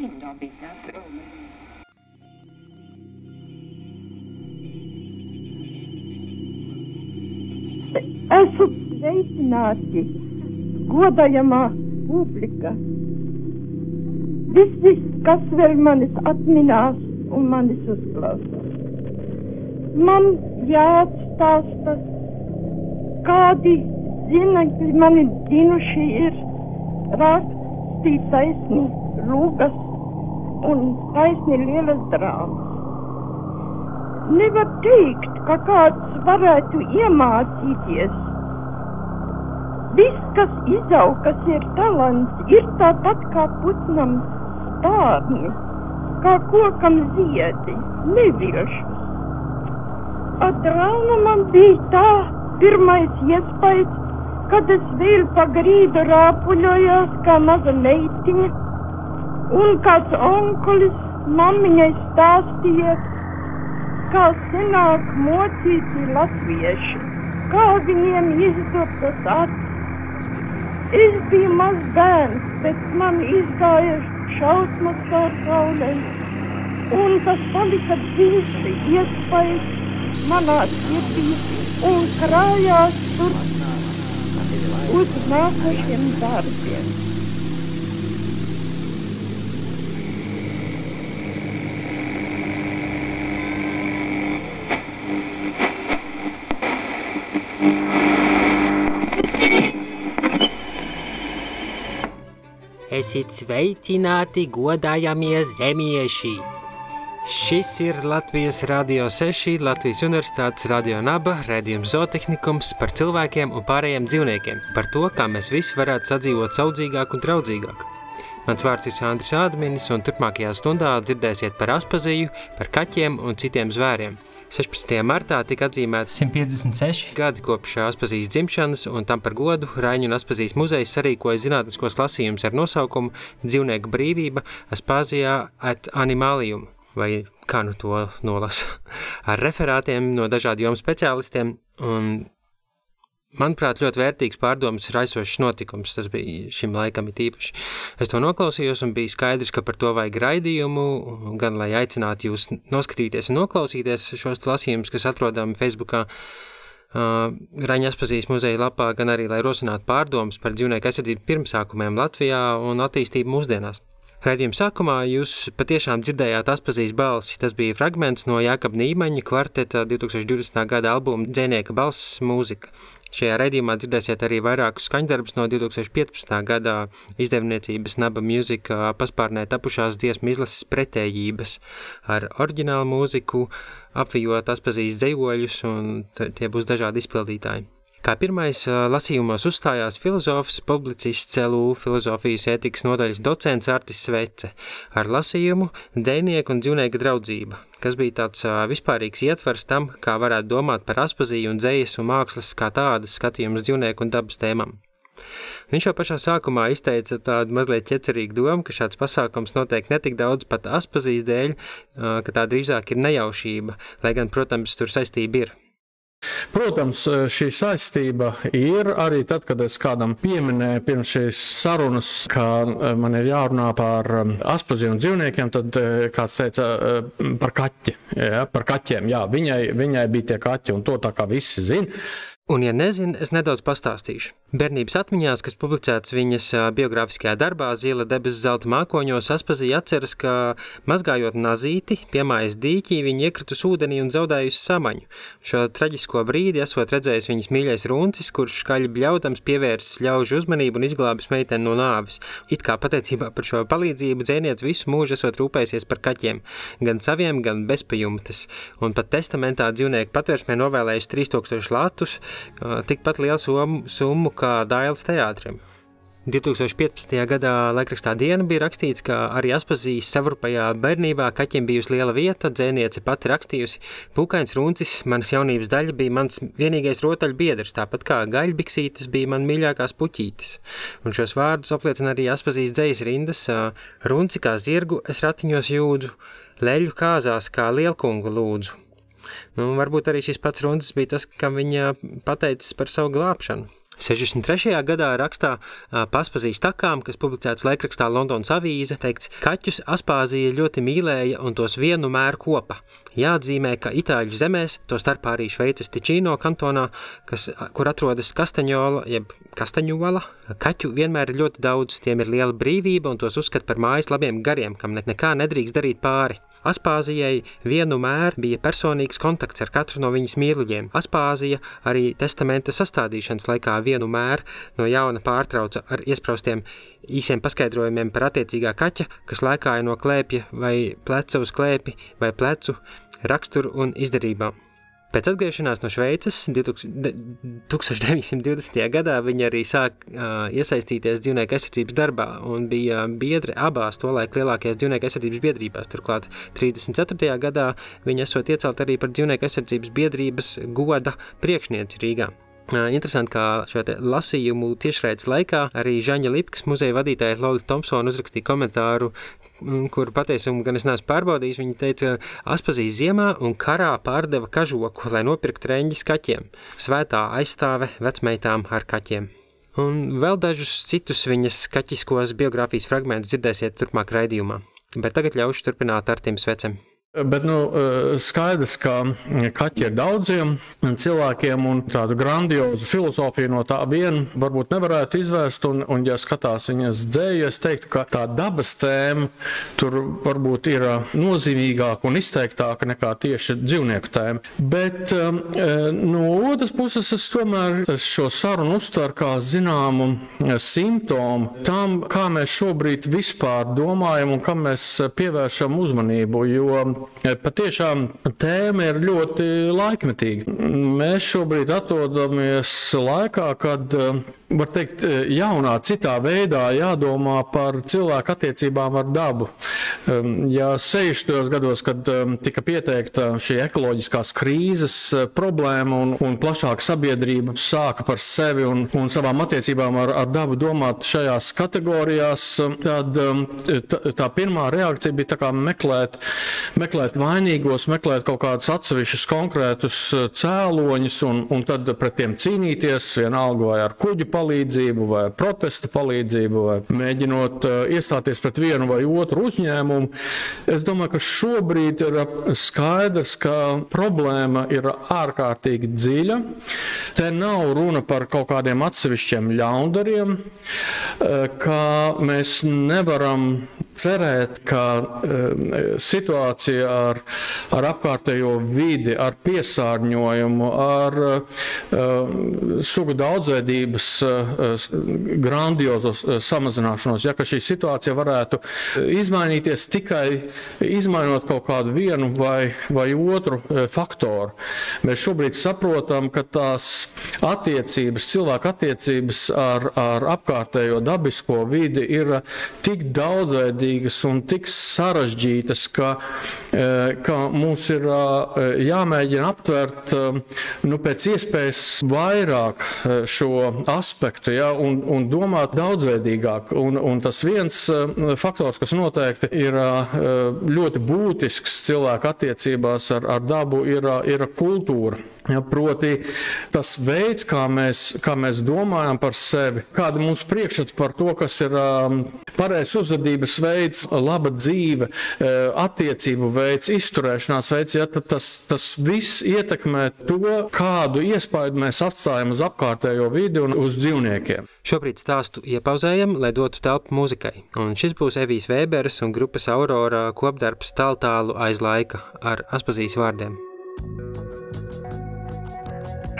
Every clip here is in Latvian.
Esat sveicināti, godājamā publika. Visi, kas vēl manis atminās un manis uzklausās. Man jāatstāsta, kādi zinekļi mani dinuši ir rakstīt taisni lūgas un taisni lielas drāmas. Nevar teikt, ka kāds varētu iemācīties. Viss, kas izaug, kas ir talants, ir tāpat kā putnam stārni, kā kokam ziedi, nevilšus. Atrāna man bija tā pirmais iespējas, kad es vēl pa grīdu rāpuļojos kā maza meitiņa, un kāds onkulis mammiņai stāstīja, kā senāk mocīti latvieši, kā viņiem izdurtas acis. Es biju maz bērns, bet man izgāja šausmas caur kaulēm, un tas palika dzīvi iespējas manā sirdī un krājās tur uz nākošiem darbiem. Esiet sveicināti, godājamie zemieši! Šis ir Latvijas Rādio 6, Latvijas Universitātes Radio Naba, redzējums zootehnikums par cilvēkiem un pārējiem dzīvniekiem, par to, kā mēs visi varētu sadzīvot saudzīgāk un draudzīgāk. Mans vārds ir Sandrs Ādminis, un turpmākajā stundā dzirdēsiet par aspaziju, par kaķiem un citiem zvēriem. 16. martā tika atzīmēta 156 gadi kopš aspazijas dzimšanas, un tam par godu Raiņu un aspazijas muzejs sarīkoja zinātniskos lasījumus ar nosaukumu Dzīvnieku brīvība Aspazijā at Animalium vai kā nu to nolasa, ar referātiem no dažādu jomu speciālistiem. Un, manuprāt, ļoti vērtīgs pārdomas raisošs notikums. Tas bija šim laikam it īpaši. Es to noklausījos un bija skaidrs, ka par to vajag raidījumu, gan lai aicinātu jūs noskatīties un noklausīties šos lasījumus, kas atrodami Facebookā. Uh, Raņas pazīst muzeja lapā, gan arī, lai rosinātu pārdomas par dzīvnieku aizsardzību pirmsākumiem Latvijā un attīstību mūsdienās. Raidījuma sākumā jūs patiešām dzirdējāt atpazīs balsi. Tas bija fragments no Jākapa Nīmaņa kvarteta 2020. gada albuma Dzēnieka balss mūzika. Šajā raidījumā dzirdēsiet arī vairākus skaņdarbus no 2015. gadā izdevniecības Naba Music paspārnē tapušās dziesmu izlases pretējības ar oriģinālu mūziku, apvijot atpazīs dzējoļus, un tie būs dažādi izpildītāji. Kā pirmais lasījumos uzstājās filozofs, publicists CLU filozofijas ētikas nodaļas docents Artis Svece ar lasījumu Dēnieku un dzīvnieka draudzība, kas bija tāds vispārīgs ietvers tam, kā varētu domāt par aspaziju un dzējas un mākslas kā tādas skatījumus dzīvnieku un dabas tēmām. Viņš jau pašā sākumā izteica tādu mazliet ķecerīgu domu, ka šāds pasākums notiek ne tik daudz pat aspazīs dēļ, ka tā drīzāk ir nejaušība, lai gan, protams, tur saistība ir. Protams, šī saistība ir arī tad, kad es kādam pieminēju pirms šīs sarunas, ka e, man ir jārunā par e, aspazīm un dzīvniekiem, tad kāds teica par kaķi, ja, par kaķiem. Jā, viņai, viņai bija tie kaķi, un to tā kā visi zina. Un, ja nezinu, es nedaudz pastāstīšu. Bērnības atmiņās, kas publicēts viņas biogrāfiskajā darbā, Zila debesu zelta mākoņos, Aspazīja atceras, ka mazgājot nazīti, piemājas dīķī, viņa iekritusi ūdenī un zaudējusi samaņu. Šo traģisko brīdi esot redzējis viņas mīļais runcis, kurš skaļi bļaudams pievērsis ļaužu uzmanību un izglābis meiteni no nāvis. It kā pateicībā par šo palīdzību dzēniec visu mūžu esot rūpējusies par kaķiem, gan saviem, gan bezpajumtes. Un pat testamentā dzīvnieku patvērsmē novēlējis 3000 latus, tikpat lielu summu, summu kā Dailas teātrim. 2015. gadā laikrakstā Diena bija rakstīts, ka arī Aspazijas savrupajā bērnībā kaķiem bijusi liela vieta, dzēniece pati rakstījusi, pūkains runcis, manas jaunības daļa bija mans vienīgais rotaļbiedrs, tāpat kā gaļbiksītes bija man mīļākās puķītes. Un šos vārdus apliecina arī Aspazijas dzējas rindas, runci kā zirgu es ratiņos jūdzu, leļu kāzās kā lielkungu lūdzu. Nu, varbūt arī šis pats runas bija tas, kam viņa pateicis par savu glābšanu. 63. gadā rakstā Paspazīs takām, kas publicēts laikrakstā Londonas avīze, teikts, kaķus Aspāzija ļoti mīlēja un tos vienu mēru kopa. Jāatzīmē, ka Itāļu zemēs, to starpā arī Šveices Tičīno kantonā, kas, kur atrodas Kastaņola, jeb Kastaņola, kaķu vienmēr ir ļoti daudz, tiem ir liela brīvība un tos uzskata par mājas labiem gariem, kam nekā nedrīkst darīt pāri. Aspāzijai vienmēr bija personīgs kontakts ar katru no viņas mīluļiem. Aspāzija arī testamenta sastādīšanas laikā vienmēr no jauna pārtrauca ar iespraustiem īsiem paskaidrojumiem par attiecīgā kaķa, kas lēkāja no klēpja vai pleca uz klēpi vai plecu raksturu un izdarībām. Pēc atgriešanās no Šveices 1920. gadā viņa arī sāk uh, iesaistīties dzīvnieku aizsardzības darbā un bija biedre abās tolaik lielākajās dzīvnieku aizsardzības biedrībās. Turklāt 34. gadā viņa esot iecelt arī par dzīvnieku aizsardzības biedrības goda priekšnieci Rīgā. Interesanti, kā šo lasījumu tiešraides laikā arī Žaņa Lipkas muzeja vadītāja Lolita Thompsona uzrakstīja komentāru, kur patiesumu gan es neesmu pārbaudījis. Viņa teica, ka Aspazīs ziemā un karā pārdeva kažoku, lai nopirktu reņģis kaķiem. Svētā aizstāve vecmeitām ar kaķiem. Un vēl dažus citus viņas kaķiskos biogrāfijas fragmentus dzirdēsiet turpmāk raidījumā. Bet tagad ļaušu turpināt ar tiem svecem. Bet nu, eh, skaidrs, ka kaķi ir daudziem cilvēkiem, un tādu grandiozu filozofiju no tā viena varbūt nevarētu izvērst. Un, un ja skatās viņas dzēju, es teiktu, ka tā dabas tēma tur varbūt ir eh, nozīmīgāka un izteiktāka nekā tieši dzīvnieku tēma. Bet um, no otras puses, es tomēr šo sarunu uztveru kā zināmu simptomu tam, kā mēs šobrīd vispār domājam un kam mēs pievēršam uzmanību. Jo Patiešām tēma ir ļoti laikmetīga. Mēs šobrīd atrodamies laikā, kad var teikt, jaunā, citā veidā jādomā par cilvēku attiecībām ar dabu. Ja 60. gados, kad tika pieteikta šī ekoloģiskās krīzes problēma un, un plašāka sabiedrība sāka par sevi un, un savām attiecībām ar, ar dabu domāt šajās kategorijās, tad tā, tā pirmā reakcija bija meklēt, meklēt vainīgos, meklēt kaut kādus atsevišķus konkrētus eh, cēloņus un, un tad pret tiem cīnīties, vienalga vai ar kuģu palīdzību, vai protesta palīdzību, vai mēģinot uh, iestāties pret vienu vai otru uzņēmumu. Es domāju, ka šobrīd ir skaidrs, ka problēma ir ārkārtīgi dziļa. Te nav runa par kaut kādiem atsevišķiem ļaundariem, uh, ka mēs nevaram cerēt, ka um, situācija ar, ar apkārtējo vidi, ar piesārņojumu, ar uh, sugu daudzveidības uh, grandiozo samazināšanos, ja šī situācija varētu izmainīties tikai izmainot kaut kādu vienu vai, vai otru faktoru. Mēs šobrīd saprotam, ka tās attiecības, cilvēku attiecības ar, ar apkārtējo dabisko vidi ir tik daudzveidīgas milzīgas un tik sarežģītas, ka, e, ka mums ir e, jāmēģina aptvert e, nu, pēc iespējas vairāk šo aspektu ja, un, un domāt daudzveidīgāk. Un, un tas viens faktors, kas noteikti ir ļoti būtisks cilvēku attiecībās ar, ar dabu, ir, ir kultūra. Ja, proti, tas veids, kā mēs, kā mēs domājam par sevi, kāda mums priekšstats par to, kas ir pareizs uzvedības veids, laba dzīve, uh, attiecību veids, izturēšanās veids, ja, tas, tas viss ietekmē to, kādu iespaidu mēs atstājam uz apkārtējo vidi un uz dzīvniekiem. Šobrīd stāstu iepauzējam, lai dotu telpu muzikai. Un šis būs Evijas Vēberes un grupas Aurora kopdarbs tālu aiz laika ar Aspazīs vārdiem.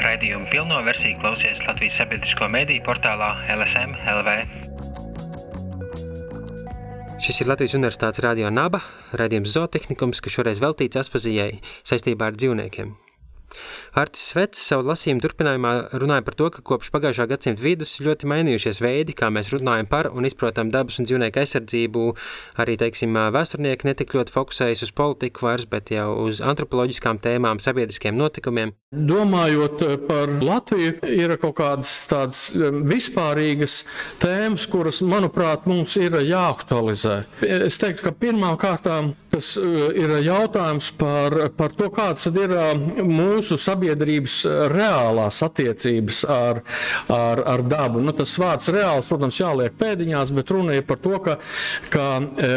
Raidījumu pilno versiju klausies Latvijas sabiedrisko mediju portālā LSM LV. Šis ir Latvijas Universitātes radio naba, raidījums zootehnikums, kas šoreiz veltīts Aspazijai saistībā ar dzīvniekiem. Artis Svets savu lasījumu turpinājumā runāja par to, ka kopš pagājušā gadsimta vidus ļoti mainījušies veidi, kā mēs runājam par un izprotam dabas un dzīvnieku aizsardzību. Arī, teiksim, vēsturnieki netik ļoti fokusējas uz politiku vairs, bet jau uz antropoloģiskām tēmām, sabiedriskiem notikumiem. Domājot par Latviju, ir kaut kādas tādas um, vispārīgas tēmas, kuras, manuprāt, mums ir jāaktualizē. Es teiktu, ka pirmām kārtām tas uh, ir jautājums par, par to, kāds ir mūsu mūsu sabiedrības reālās attiecības ar, ar, ar dabu. Nu, tas vārds reāls, protams, jāliek pēdiņās, bet runa ir par to, ka, ka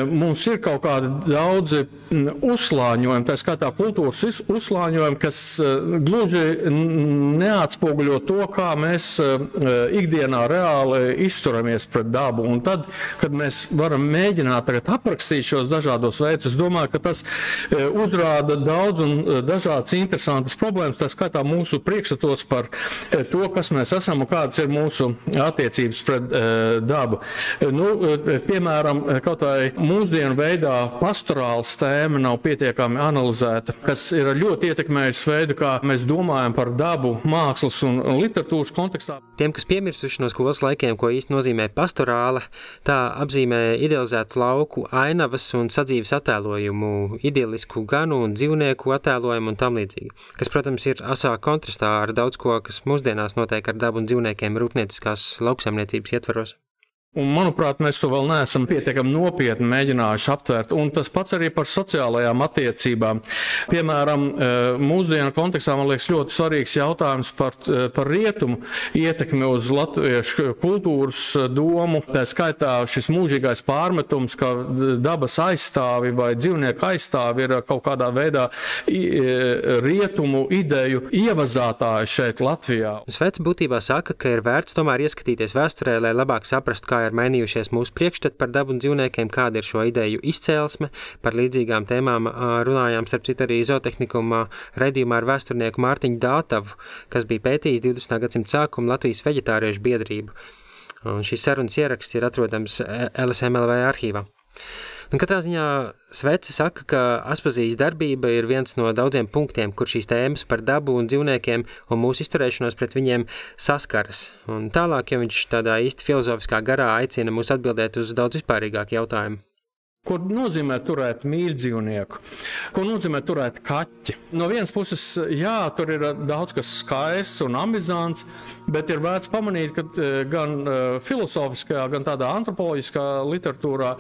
mums ir kaut kādi daudzi uzslāņojumi, tā skaitā kultūras uzslāņojumi, kas gluži neatspoguļo to, kā mēs ikdienā reāli izturamies pret dabu. Un tad, kad mēs varam mēģināt aprakstīt šos dažādos veidus, es domāju, ka tas uzrāda daudz un dažādas interesantas problēmas, tā skaitā mūsu priekšstatos par to, kas mēs esam un kādas ir mūsu attiecības pret dabu. Nu, piemēram, kaut vai mūsdienu veidā pastorāls tēma nav pietiekami analizēta, kas ir ļoti ietekmējusi veidu, kā mēs domājam par dabu mākslas un literatūras kontekstā. Tiem, kas piemirsuši no skolas laikiem, ko īsti nozīmē pastorāla, tā apzīmē idealizētu lauku ainavas un sadzīves attēlojumu, idealisku ganu un dzīvnieku attēlojumu un tam līdzīgi, kas, protams, ir asā kontrastā ar daudz ko, kas mūsdienās notiek ar dabu un dzīvniekiem rūpnieciskās lauksaimniecības ietvaros. Un, manuprāt, mēs to vēl neesam pietiekami nopietni mēģinājuši aptvert. Un tas pats arī par sociālajām attiecībām. Piemēram, e, mūsdienu kontekstā man liekas ļoti svarīgs jautājums par, e, par rietumu ietekmi uz latviešu kultūras domu. Tā skaitā šis mūžīgais pārmetums, ka dabas aizstāvi vai dzīvnieku aizstāvi ir kaut kādā veidā rietumu ideju ievazātāji šeit Latvijā. Svets būtībā saka, ka ir vērts tomēr ieskatīties vēsturē, lai labāk saprastu, kā ir mainījušies mūsu priekšstati par dabu un dzīvniekiem, kāda ir šo ideju izcēlesme. Par līdzīgām tēmām runājām starp citu arī zootehnikuma redījumā ar vēsturnieku Mārtiņu Dātavu, kas bija pētījis 20. gadsimta sākuma Latvijas veģetāriešu biedrību. Un šīs sarunas ieraksts ir atrodams LSMLV arhīvā. Un katrā ziņā Svece saka, ka aspazijas darbība ir viens no daudziem punktiem, kur šīs tēmas par dabu un dzīvniekiem un mūsu izturēšanos pret viņiem saskaras. Un tālāk, ja viņš tādā īsti filozofiskā garā aicina mūs atbildēt uz daudz vispārīgāku jautājumu. Ko nozīmē turēt mīļdzīvnieku? Ko nozīmē turēt kaķi? No vienas puses, jā, tur ir daudz kas skaists un amizants, bet ir vērts pamanīt, ka e, gan e, filozofiskajā, gan tādā antropoloģiskā literatūrā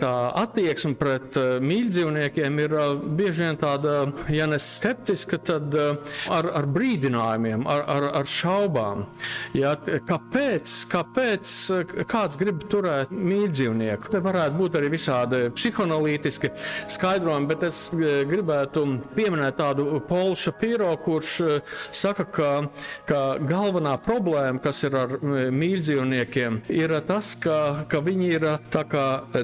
tā attieksme pret mīļdzīvniekiem ir bieži vien tāda, ja ne skeptiska, tad ar, ar brīdinājumiem, ar, ar, ar šaubām. Ja, kāpēc, kāpēc kāds grib turēt mīļdzīvnieku? Te varētu būt arī visā tādi psihoanalītiski skaidrojumi, bet es e, gribētu pieminēt tādu Polu Šapiro, kurš e, saka, ka, ka galvenā problēma, kas ir ar e, mīļdzīvniekiem, ir tas, ka, ka viņi ir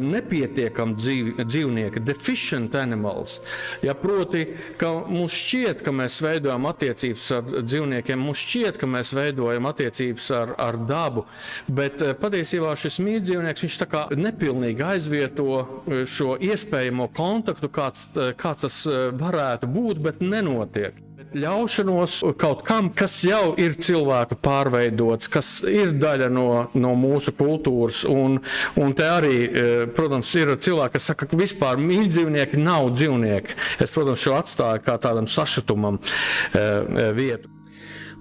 nepietiekami dzīv, dzīvnieki, deficient animals. Ja, proti, ka mums šķiet, ka mēs veidojam attiecības ar dzīvniekiem, mums šķiet, ka mēs veidojam attiecības ar, ar dabu, bet patiesībā šis mīļdzīvnieks viņš tā kā nepilnīgi aizvieto šo iespējamo kontaktu, kāds, kāds tas eh, varētu būt, bet nenotiek. Ļaušanos kaut kam, kas jau ir cilvēku pārveidots, kas ir daļa no, no mūsu kultūras. Un, un te arī, eh, protams, ir cilvēki, kas saka, ka vispār mīļdzīvnieki nav dzīvnieki. Es, protams, šo atstāju kā tādam sašutumam eh, vietu.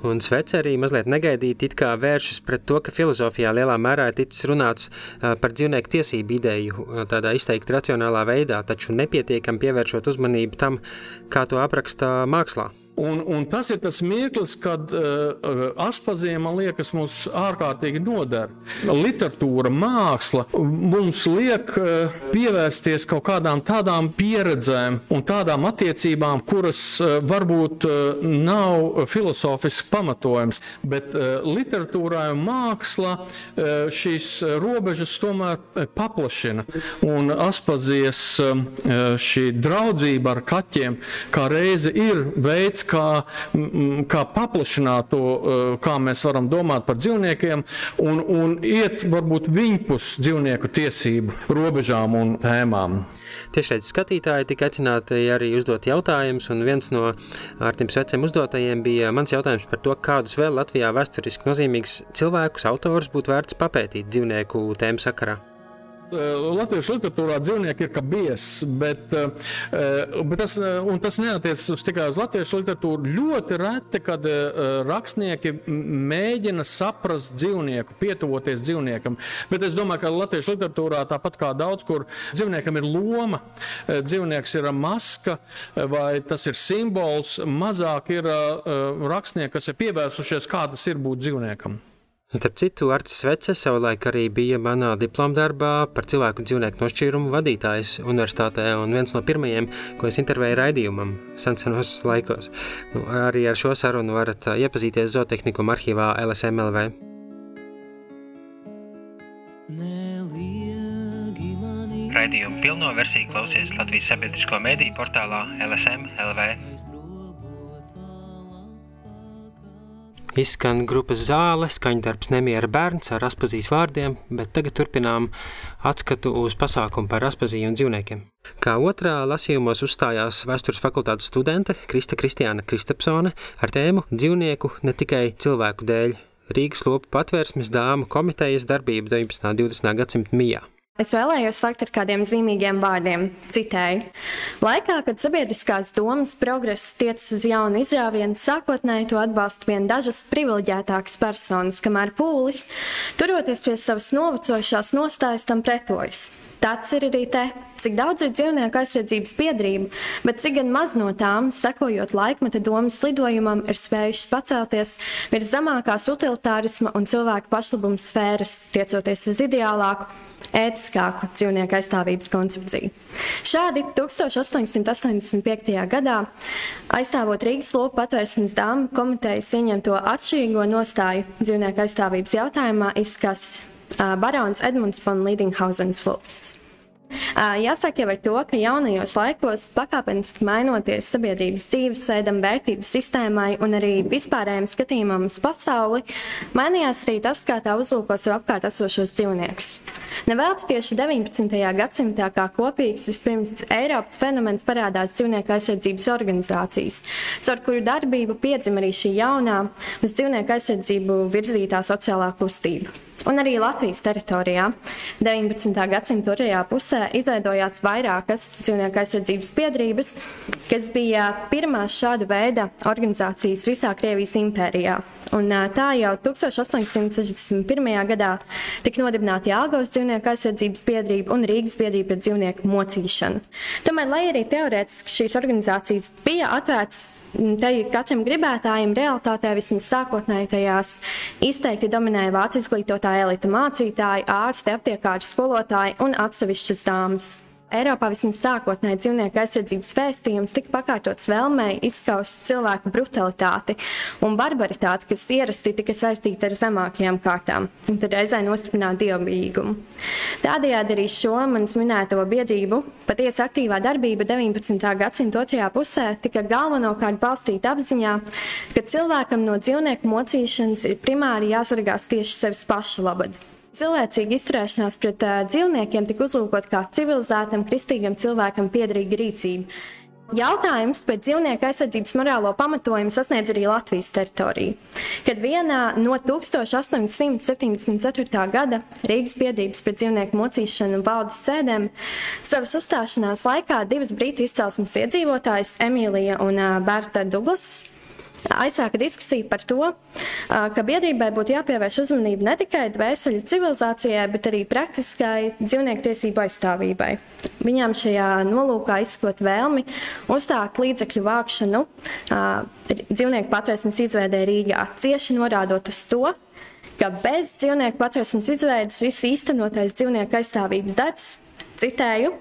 Un Svece arī mazliet negaidīti it kā vēršas pret to, ka filozofijā lielā mērā ir ticis runāts par dzīvnieku tiesību ideju tādā izteikti racionālā veidā, taču nepietiekam pievēršot uzmanību tam, kā to apraksta mākslā. Un, un tas ir tas mirklis, kad uh, aspazīme, man liekas, mums ārkārtīgi noder. Literatūra, māksla mums liek uh, pievērsties kaut kādām tādām pieredzēm un tādām attiecībām, kuras uh, varbūt uh, nav filozofiski pamatojams, bet uh, literatūrā un māksla uh, šīs robežas tomēr paplašina. Un aspazijas uh, šī draudzība ar kaķiem kā reize ir veids, veids, kā, kā paplašināt to, eh, kā mēs varam domāt par dzīvniekiem un, un iet varbūt viņpus dzīvnieku tiesību robežām un tēmām. Tiešraidz skatītāji tika aicināti arī uzdot jautājumus, un viens no Ārtim Svecem uzdotajiem bija mans jautājums par to, kādus vēl Latvijā vēsturiski nozīmīgus cilvēkus autors būtu vērts papētīt dzīvnieku tēmu sakarā. Latviešu literatūrā dzīvnieki ir kā biezs, bet, bet tas, tas neatiecas tikai uz latviešu literatūru. Ļoti reti, kad rakstnieki mēģina saprast dzīvnieku, pietuvoties dzīvniekam. Bet es domāju, ka latviešu literatūrā tāpat kā daudz kur dzīvniekam ir loma, dzīvnieks ir maska vai tas ir simbols. Mazāk ir rakstnieki, kas ir pievērsušies, kā tas ir būt dzīvniekam. Starp citu, Artis Svece savulaik arī bija manā diplomdarbā par cilvēku un dzīvnieku nošķīrumu vadītājs universitātē un viens no pirmajiem, ko es intervēju raidījumam senos laikos. Nu, arī ar šo sarunu varat iepazīties zootehnikuma arhīvā LSMLV. Raidījumu pilno versiju klausies Latvijas sabiedrisko mediju portālā LSM LV. Izskan grupas zāle, skaņdarbs Nemiera bērns ar aspazīs vārdiem, bet tagad turpinām atskatu uz pasākumu par aspaziju un dzīvniekiem. Kā otrā lasījumos uzstājās vēstures fakultātes studente Krista Kristiāna Kristapsone ar tēmu dzīvnieku ne tikai cilvēku dēļ. Rīgas lopu patvērsmes dāmu komitejas darbība 19. un 20. gadsimta mijā. Es vēlējos sākt ar kādiem zīmīgiem vārdiem. Citēju: Laikā, kad sabiedriskās domas progress tiecas uz jaunu izrāvienu, sākotnēji to atbalsta vien dažas privileģētākas personas, kamēr pūlis, turoties pie savas novecojušās nostājas, tam pretojas. Tāds ir arī te, cik daudz ir dzīvnieku aizsardzības biedrību, bet cik gan maz no tām, sekojot laikmeta domas lidojumam, ir spējušas pacelties virs zemākās utilitārisma un cilvēku pašlabuma sfēras, tiecoties uz ideālāku, ētiskāku dzīvnieku aizstāvības koncepciju. Šādi 1885. gadā, aizstāvot Rīgas lopu patvērsmes dāmu komitejas ieņemto atšķirīgo nostāju dzīvnieku aizstāvības jautājumā, izskatās Barons Edmunds von Lidinghausens Fulks. Jāsaka jau ar to, ka jaunajos laikos, pakāpeniski mainoties sabiedrības dzīvesveidam, vērtību sistēmai un arī vispārējiem skatījumam uz pasauli, mainījās arī tas, kā tā uzlūko sev apkārt esošos dzīvniekus. Nevelti tieši 19. gadsimtā kā kopīgs vispirms Eiropas fenomens parādās dzīvnieku aizsardzības organizācijas, caur kuru darbību piedzima arī šī jaunā uz dzīvnieku aizsardzību virzītā sociālā kustība. Un arī Latvijas teritorijā 19. gadsimta otrajā pusē izveidojās vairākas dzīvnieku aizsardzības biedrības, kas bija pirmās šāda veida organizācijas visā Krievijas impērijā. Un, tā jau 1861. gadā tika nodibināta Jālgavas dzīvnieku aizsardzības biedrība un Rīgas biedrība pret dzīvnieku mocīšanu. Tomēr, lai arī teorētiski šīs organizācijas bija atvērtas te katram gribētājam realitātē vismaz sākotnēji tajās izteikti dominēja vācu izglītotāja elita mācītāji, ārsti, aptiekāri, skolotāji un atsevišķas dāmas. Eiropā vismaz sākotnēji dzīvnieku aizsardzības vēstījums tika pakārtots vēlmei izskaust cilvēku brutalitāti un barbaritāti, kas ierasti tika saistīta ar zemākajām kārtām, un tad reizē nostiprināt dievbijīgumu. Tādējādi arī šo manis minēto biedrību patiesi aktīvā darbība 19. gadsimta otrajā pusē tika galvenokārt balstīta apziņā, ka cilvēkam no dzīvnieku mocīšanas ir primāri jāsargās tieši sevis paša labad. Cilvēcīga izturēšanās pret uh, dzīvniekiem tika uzlūkot kā civilizētam, kristīgam cilvēkam piederīga rīcība. Jautājums par dzīvnieku aizsardzības morālo pamatojumu sasniedz arī Latvijas teritoriju. Kad vienā no 1874. gada Rīgas biedrības pret dzīvnieku mocīšanu valdes sēdēm savas uzstāšanās laikā divas brītu izcelsmes iedzīvotājas, Emīlija un Berta Duglasas, aizsāka diskusiju par to, ka biedrībai būtu jāpievērš uzmanība ne tikai dvēseli civilizācijai, bet arī praktiskai dzīvnieku tiesību aizstāvībai. Viņām šajā nolūkā izskot vēlmi uzstākt līdzekļu vākšanu dzīvnieku patvērsmes izveidē Rīgā, cieši norādot uz to, ka bez dzīvnieku patvērsmes izveidas viss īstenotais dzīvnieku aizstāvības darbs, citēju,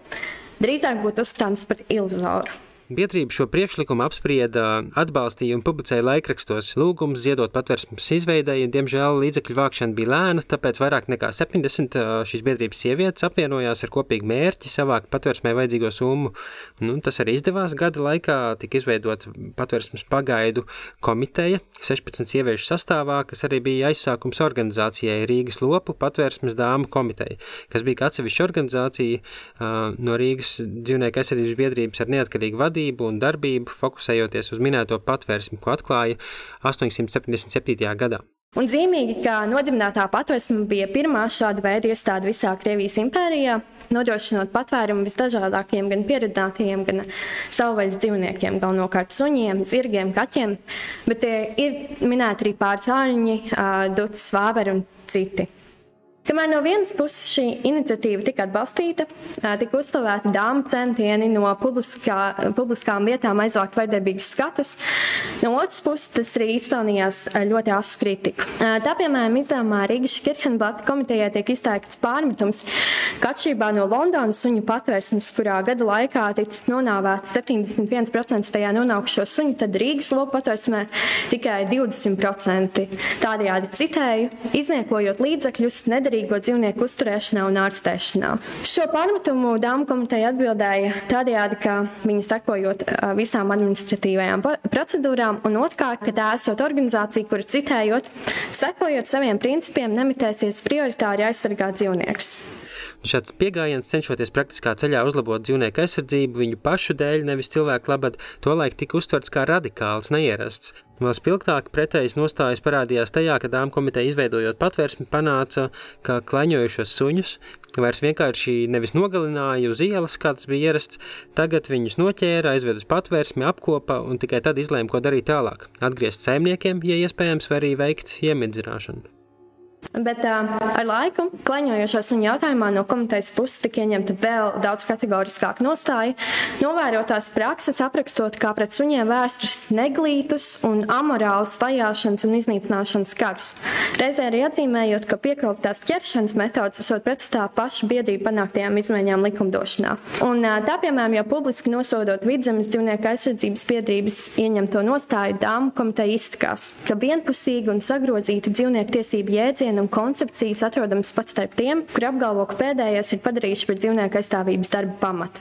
drīzāk būtu uzskatāms par iluzoru. Biedrība šo priekšlikumu apsprieda, atbalstīja un publicēja laikrakstos. Lūgums ziedot patvērsmes izveidēji, diemžēl līdzekļu vākšana bija lēna, tāpēc vairāk nekā 70 šīs biedrības sievietes apvienojās ar kopīgu mērķi savākt patvērsmē vajadzīgo summu. Nu, tas arī izdevās gada laikā, tika izveidot patvērsmes pagaidu komiteja 16 sieviešu sastāvā, kas arī bija aizsākums organizācijai Rīgas lopu patvērsmes dāmu komiteja, kas bija atsevišķa organizācija no Rīgas dzīvnieku aizsardzības biedrības ar neatkarīgu vadību vadību un darbību, fokusējoties uz minēto patvērsmi, ko atklāja 877. gadā. Un zīmīgi, ka nodibinātā patvērsme bija pirmā šāda veida iestāde visā Krievijas impērijā, nodrošinot patvērumu visdažādākajiem, gan pieredzētajiem, gan savvaļas dzīvniekiem, galvenokārt suņiem, zirgiem, kaķiem, bet ir minēti arī pārcāļņi, ducis, vāveri un citi. Kamēr no vienas puses šī iniciatīva tika atbalstīta, tika uzslavēti dāmas centieni no publiskā, publiskām vietām aizvākt vardarbīgus skatus, no otras puses tas arī izpelnījās ļoti asu kritiku. Tā, piemēram, izdevumā Rīgas Kirchenblata komitejai tiek izteikts pārmetums, ka atšķirībā no Londonas suņu patvērsmes, kurā gada laikā ticis nonāvēts 71% tajā nonākušo suņu, tad Rīgas lopu patvērsmē tikai 20%. Tādējādi citēju, izniekojot līdzekļus, nedarīt nederīgo dzīvnieku uzturēšanā un ārstēšanā. Šo pārmetumu dāmu komiteja atbildēja tādējādi, ka viņi sekojot visām administratīvajām procedūrām, un otrkārt, ka tā esot organizācija, kura citējot, sekojot saviem principiem, nemitēsies prioritāri aizsargāt dzīvniekus. Šāds pieejams, cenšoties praktiskā ceļā uzlabot dzīvnieku aizsardzību viņu pašu dēļ, nevis cilvēku labad, tolaik tika uztverts kā radikāls, neierasts. Vēl spilgtāk pretējas nostājas parādījās tajā, ka dāmas komiteja izveidojot patvērsmi panāca, ka klaņojušos suņus vairs vienkārši nevis nogalināja uz ielas, kā tas bija ierasts, tagad viņus noķēra, aizved uz patvērsmi, apkopa un tikai tad izlēma, ko darīt tālāk. Atgriezt saimniekiem, ja iespējams, vai arī veikt iemidzināšanu. Bet uh, ar laiku klaņojošā suņa jautājumā no komitejas puses tika ieņemta vēl daudz kategoriskāka nostāja. Novērotās prakses aprakstot kā pret suņiem vērstus neglītus un amorālus vajāšanas un iznīcināšanas karus. Reizē arī atzīmējot, ka piekoptās ķeršanas metodas esot pretstā pašu biedrību panāktajām izmaiņām likumdošanā. Un, uh, tā, piemēram, jau publiski nosodot vidzemes dzīvnieku aizsardzības biedrības ieņemto nostāju, dāmu komiteja izsakās, ka vienpusīgi un sagrozīta dzīvnieku tiesību jēdziena un koncepcijas atrodams pat starp tiem, kuri apgalvo, ka pēdējais ir padarījuši par dzīvnieku aizstāvības darbu pamatu.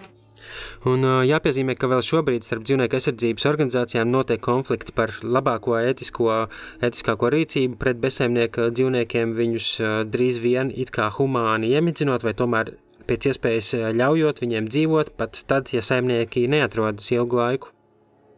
Un jāpiezīmē, ka vēl šobrīd starp dzīvnieku aizsardzības organizācijām notiek konflikti par labāko ētisko, ētiskāko rīcību pret bezsaimnieku dzīvniekiem, viņus drīz vien it kā humāni iemidzinot, vai tomēr pēc iespējas ļaujot viņiem dzīvot, pat tad, ja saimnieki neatrodas ilgu laiku.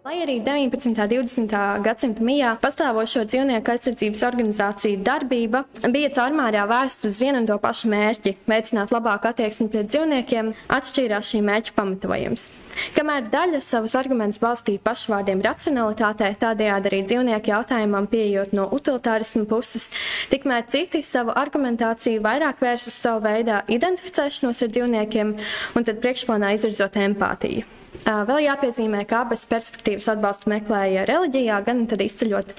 Lai arī 19. un 20. gadsimta mijā pastāvošo dzīvnieku aizsardzības organizāciju darbība bija caurmērā vērsta uz vienu un to pašu mērķi - veicināt labāku attieksmi pret dzīvniekiem, atšķīrās šī mērķa pamatojums. Kamēr daļa savus argumentus balstīja pašvārdiem racionalitātei, tādējādi arī dzīvnieku jautājumam pieejot no utilitārismu puses, tikmēr citi savu argumentāciju vairāk vērs uz savu veidā identificēšanos ar dzīvniekiem un tad priekšplānā izvirzot empātiju. Vēl jāpiezīmē, ka abas perspektīvas atbalstu meklēja reliģijā, gan tad izceļot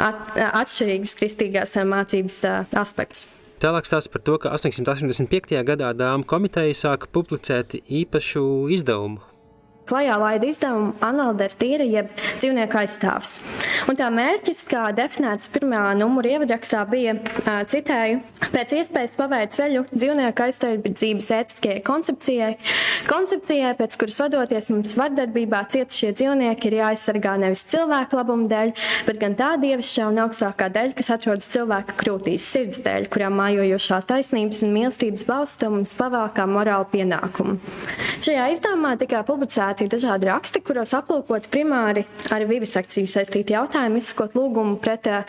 at, atšķirīgus kristīgās mācības aspektus. Tālāk stāsta par to, ka 885. gadā Dāmas komiteja sāka publicēt īpašu izdevumu klajā laida izdevumu Analdera jeb dzīvnieku aizstāvs. Un tā mērķis, kā definēts pirmā numura ievadrakstā, bija, citēju, pēc iespējas pavērt ceļu dzīvnieku aizsardzības ētiskajai koncepcijai, koncepcijai, pēc kuras vadoties mums vardarbībā cietušie dzīvnieki ir jāaizsargā nevis cilvēku labumu dēļ, bet gan tā dievišķā un augstākā dēļ, kas atrodas cilvēka krūtīs, sirds dēļ, kurā mājojošā taisnības un mīlestības balsta mums pavēl kā morāla pienākumu. Šajā izdevumā tika publicēta publicēti dažādi raksti, kuros aplūkot primāri ar vivisekciju saistīti jautājumi, izsakot lūgumu pret eh,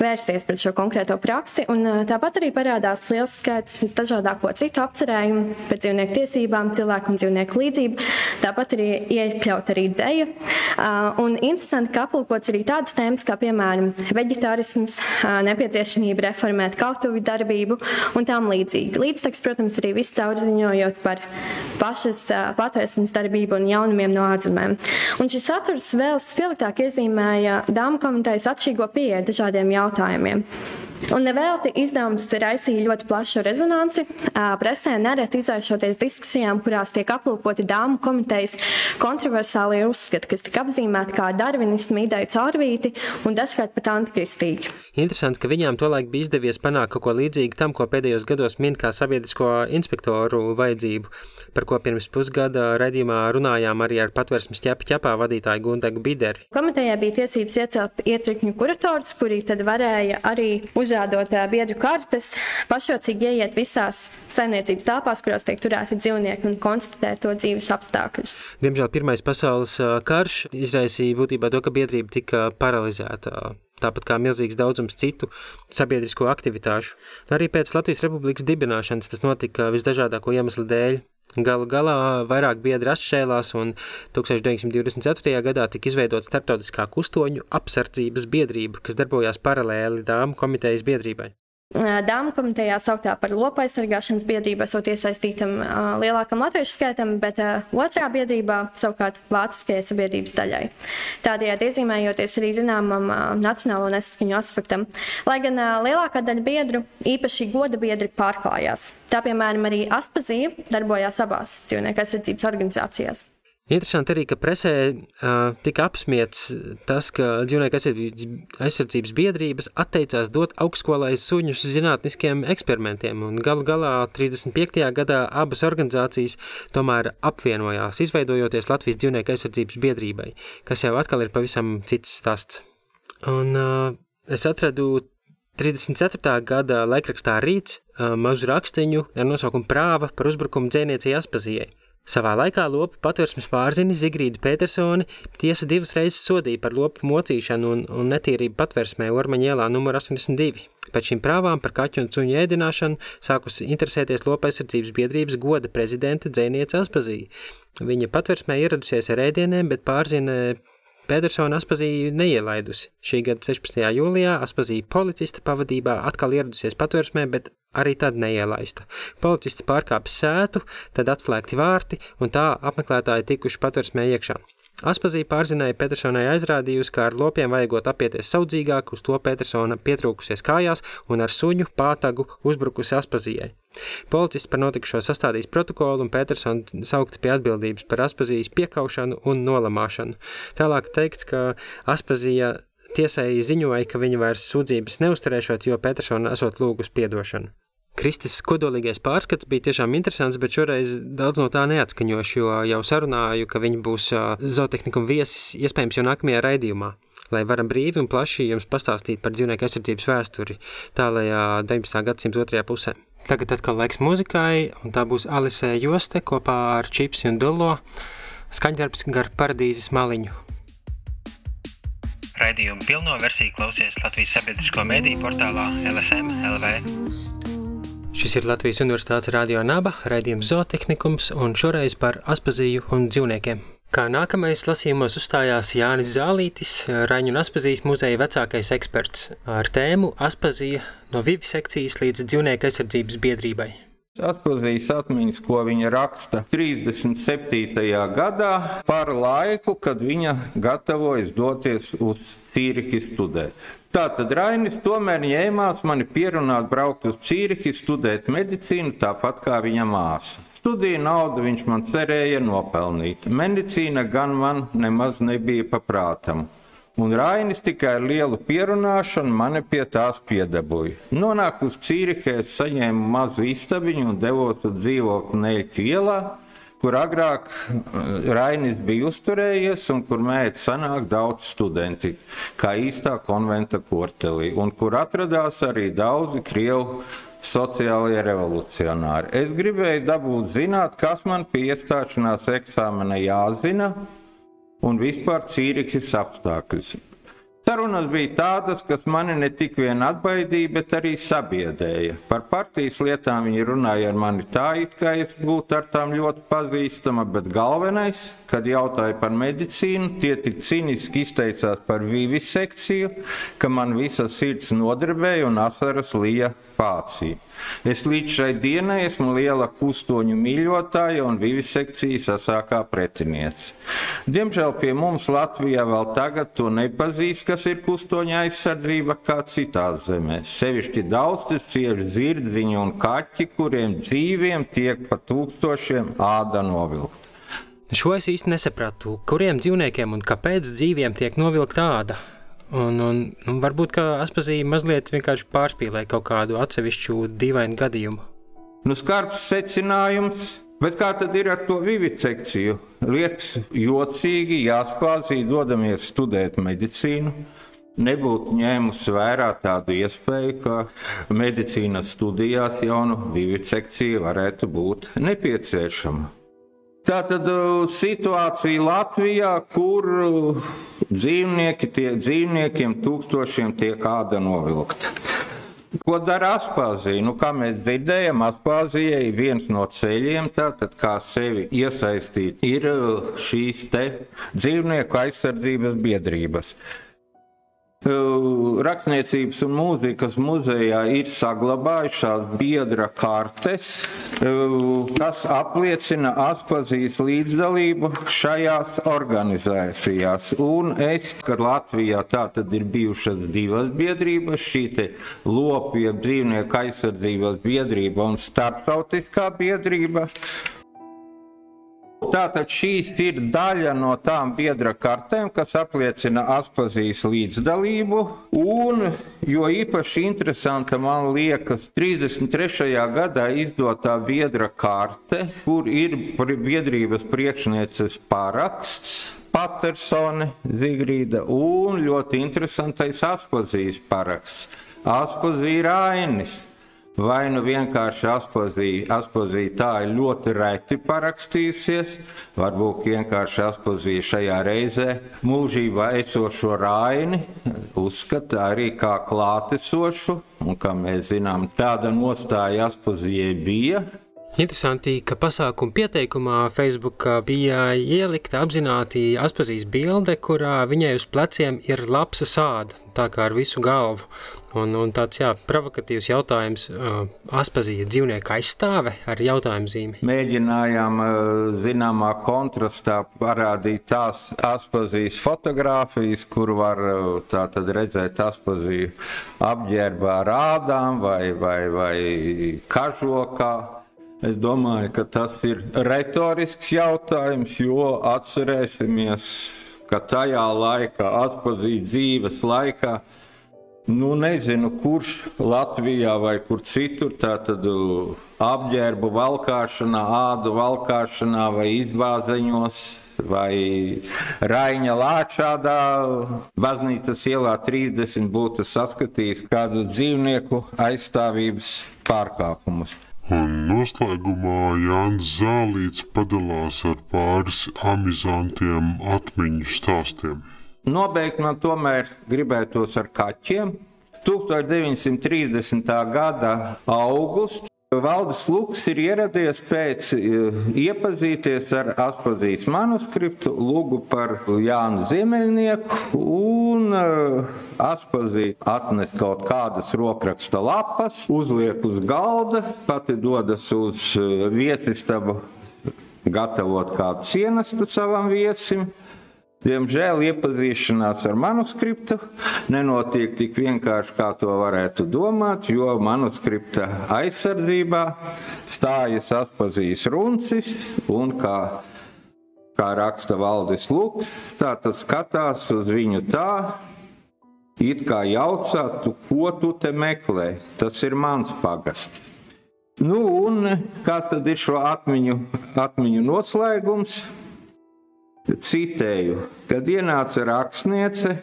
vērsties pret šo konkrēto praksi. Un, eh, tāpat arī parādās liels skaits visdažādāko citu apcerējumu par dzīvnieku tiesībām, cilvēku un dzīvnieku līdzību. Tāpat arī iekļaut arī dzēju. Eh, un interesanti, ka aplūkots arī tādas tēmas kā, piemēram, veģetārisms, nepieciešamība reformēt kautuvi darbību un tām līdzīgi. Līdztekus, protams, arī viss caurziņojot par pašas patvērsmes darbību un jaunu jaunumiem no ārzemēm. Un šis saturs vēl spilgtāk iezīmēja dāmu komitejas atšķirīgo pieeju dažādiem jautājumiem. Un nevelti izdevums raisīja ļoti plašu rezonanci. Presē nereti izvēršoties diskusijām, kurās tiek aplūkoti dāmu komitejas kontroversālie uzskati, kas tika apzīmēti kā darvinismu ideju caurvīti un dažkārt pat antikristīgi. Interesanti, ka viņām tolaik bija izdevies panākt kaut ko līdzīgu tam, ko pēdējos gados min kā sabiedrisko inspektoru vajadzību, par ko pirms pusgada redzījumā runājām arī ar patversmes ķepa ķepā vadītāju Gundegu Bideri. Komitejai bija tiesības iecelt ietrikņu kuratorus, kuri tad varēja arī uz uzrādot biedru kartes, pašrocīgi ieiet visās saimniecības telpās, kurās tiek turēti dzīvnieki un konstatēt to dzīves apstākļus. Diemžēl Pirmais pasaules karš izraisīja būtībā to, ka biedrība tika paralizēta. tāpat kā milzīgs daudzums citu sabiedrisko aktivitāšu. Arī pēc Latvijas Republikas dibināšanas tas notika visdažādāko iemeslu dēļ. Galu galā vairāk biedri atšķēlās, un 1924. gadā tika izveidota starptautiskā kustoņu apsardzības biedrība, kas darbojās paralēli dāmu komitejas biedrībai. Dāmu komitejā sauktā par lopu aizsargāšanas biedrību esot iesaistītam lielākam latviešu skaitam, bet otrā biedrībā savukārt vāciskajai sabiedrības daļai. Tādējādi iezīmējoties arī zināmam nacionālo nesaskaņu aspektam. Lai gan lielākā daļa biedru, īpaši goda biedri, pārklājās. Tā piemēram arī Aspazija darbojās abās dzīvnieku aizsardzības organizācijās. Interesanti arī, ka presē uh, tika apsmiets tas, ka dzīvnieku aizsardzības biedrības atteicās dot augstskolai suņus zinātniskiem eksperimentiem, galu galā 35. gadā abas organizācijas tomēr apvienojās, izveidojoties Latvijas dzīvnieku aizsardzības biedrībai, kas jau atkal ir pavisam cits stāsts. Un uh, es atradu 34. gada laikrakstā Rīts uh, mazu rakstiņu ar nosaukumu Prāva par uzbrukumu dzēniecei Aspazijai. Savā laikā lopu patversmes pārzini Zigrīdu Petersoni tiesa divas reizes sodīja par lopu mocīšanu un, un netīrību patversmē Ormaņa ielā numur 82. Pēc šīm prāvām par kaķu un suņu ēdināšanu sākusi interesēties lopa aizsardzības biedrības goda prezidenta dzēniece Aspazīja. Viņa patversmē ieradusies ar ēdieniem, bet pārzina Pedersona Aspazīju neielaidusi. Šī gada 16. jūlijā Aspazīja policista pavadībā atkal ieradusies patversmē, bet arī tad neielaista. Policists pārkāpis sētu, tad atslēgti vārti, un tā apmeklētāji tikuši patversmē iekšā. Aspazīja pārzinēja Petersonai aizrādījusi, ka ar lopiem vajagot apieties saudzīgāk, uz to Petersona pietrūkusies kājās un ar suņu pātagu uzbrukusi Aspazijai. Policists par notikušo sastādījis protokolu un Petersons saukti pie atbildības par Aspazijas piekaušanu un nolamāšanu. Tālāk teikts, ka Aspazija tiesai ziņoja, ka viņa vairs sūdzības neuzturēšot, jo Petersona esot lūgus piedošanu. Kristis kodolīgais pārskats bija tiešām interesants, bet šoreiz daudz no tā neatskaņošu, jo jau sarunāju, ka viņi būs zootehnikuma viesis iespējams jau nākamajā raidījumā, lai varam brīvi un plaši jums pastāstīt par dzīvnieku aizsardzības vēsturi tālajā 19. gadsimta otrajā pusē. Tagad atkal laiks muzikai, un tā būs Alisē Joste kopā ar Čipsi un Dullo skaņdarbs gar paradīzes maliņu. Raidījumu pilno versiju klausies Latvijas sabiedrisko mediju portālā LSM LV. Šis ir Latvijas Universitātes radio naba, raidījums zootehnikums un šoreiz par aspaziju un dzīvniekiem. Kā nākamais lasījumos uzstājās Jānis Zālītis, Raņu un Aspazijas muzeja vecākais eksperts ar tēmu Aspazija no vivisekcijas līdz dzīvnieku aizsardzības biedrībai. Atpazīs atmiņas, ko viņa raksta 37. gadā par laiku, kad viņa gatavojas doties uz Cīrihi studēt. Tātad Rainis tomēr ņēmās mani pierunāt braukt uz Cīrihi, studēt medicīnu, tāpat kā viņa māsa. Studiju naudu viņš man cerēja nopelnīt. Medicīna gan man nemaz nebija paprātam. Un Rainis tikai ar lielu pierunāšanu mani pie tās piedabūja. Nonāku uz Cīrihi, saņēmu mazu istabiņu un devos uz dzīvokli Neļķu ielā kur agrāk eh, Rainis bija uzturējies un kur mēģināja sanākt daudz studenti, kā īstā konventa kortelī, un kur atradās arī daudzi krievu sociālie revolucionāri. Es gribēju dabūt zināt, kas man pie iestāšanās eksāmena jāzina un vispār cīrikas apstākļus. Sarunas bija tādas, kas mani ne tik vien atbaidīja, bet arī sabiedēja. Par partijas lietām viņi runāja ar mani tā, it kā es būtu ar tām ļoti pazīstama, bet galvenais, kad jautāja par medicīnu, tie tik cīniski izteicās par vivisekciju, ka man visa sirds nodarbēja un asaras lija pācī. Es līdz šai dienai esmu liela kustoņu mīļotāja un vivisekcijas asākā pretiniece. Diemžēl pie mums Latvijā vēl tagad to nepazīst, kas ir kustoņa aizsardzība kā citās zemēs. Sevišķi daudz tas cieši zirdziņi un kaķi, kuriem dzīviem tiek pa tūkstošiem āda novilkt. Šo es īsti nesapratu, kuriem dzīvniekiem un kāpēc dzīviem tiek novilkta āda. Un, un, un varbūt Aspazīja mazliet vienkārši pārspīlēja kaut kādu atsevišķu dīvainu gadījumu. Nu, skarbs secinājums, bet kā tad ir ar to vivisekciju? Liekas jocīgi, jāspāzī, dodamies studēt medicīnu. Nebūtu ņēmusi vērā tādu iespēju, ka medicīnas studijās jaunu vivisekcija varētu būt nepieciešama. Tātad situācija Latvijā, kur dzīvnieki, tie, dzīvniekiem tūkstošiem tiek āda novilkta. Ko dara Aspāzija? Nu, kā mēs dzirdējām, Aspāzija ir viens no ceļiem, tātad, kā sevi iesaistīt, ir šīs dzīvnieku aizsardzības biedrības. Rakstniecības un mūzikas muzejā ir saglabājušās biedra kartes, kas apliecina Aspazijas līdzdalību šajās organizācijās. Un es, ka Latvijā tā tad ir bijušas divas biedrības, šī lopie dzīvnieku aizsardzības biedrība un starptautiskā biedrība. Tātad šīs ir daļa no tām biedra kartēm, kas apliecina Aspazijas līdzdalību. Un, jo īpaši interesanta man liekas 33. gadā izdotā biedra karte, kur ir biedrības priekšnieces paraksts. Patersone, Zigrīda un ļoti interesantais Aspazijas paraksts. Aspazija Rainis. Vai nu vienkārši aspozīja tā ir ļoti reti parakstījusies, varbūt vienkārši aspozīja šajā reizē mūžībā esošo raini uzskata arī kā klātesošu, un kā mēs zinām, tāda nostāja aspozījai bija. Interesanti, ka pasākuma pieteikumā Facebook bija ielikta apzināti Aspazijas bilde, kurā viņai uz pleciem ir lapsa sāda, tā kā ar visu galvu. Un, un tāds jā, provokatīvs jautājums, Aspazija dzīvnieka aizstāve ar jautājumu zīmi. Mēģinājām zināmā kontrastā parādīt tās Aspazijas fotogrāfijas, kur var uh, tātad redzēt Aspaziju apģērbā ar ādām vai, vai, vai kažokā. Es domāju, ka tas ir retorisks jautājums, jo atcerēsimies, ka tajā laikā, atpazīt dzīves laikā, Nu, nezinu, kurš Latvijā vai kur citur tātad apģērbu valkāšanā, ādu valkāšanā vai izbāzeņos vai Raņa Lāčādā, baznīcas ielā 30 būtu saskatījis kādu dzīvnieku aizstāvības pārkāpumus. Un noslēgumā Jānis Zālīts padalās ar pāris amizantiem atmiņu stāstiem. Nobeigt man tomēr gribētos ar kaķiem. 1930. gada augusts Valdis Luks ir ieradies pēc eh, iepazīties ar Aspazijas manuskriptu, lūgu par Jānu Ziemeļnieku, un uh, Aspazija atnes kaut kādas rokraksta lapas, uzliek uz galda, pati dodas uz eh, viesistabu gatavot kādu cienestu savam viesim. Diemžēl iepazīšanās ar manuskriptu nenotiek tik vienkārši, kā to varētu domāt, jo manuskripta aizsardzībā stājas atpazīs runcis un kā, kā raksta Valdis Luks, tā tas skatās uz viņu tā, it kā jaucātu, ko tu te meklē. Tas ir mans pagasts. Nu, un kā tad ir šo atmiņu, atmiņu noslēgums? Citēju, kad ienāca rakstniece,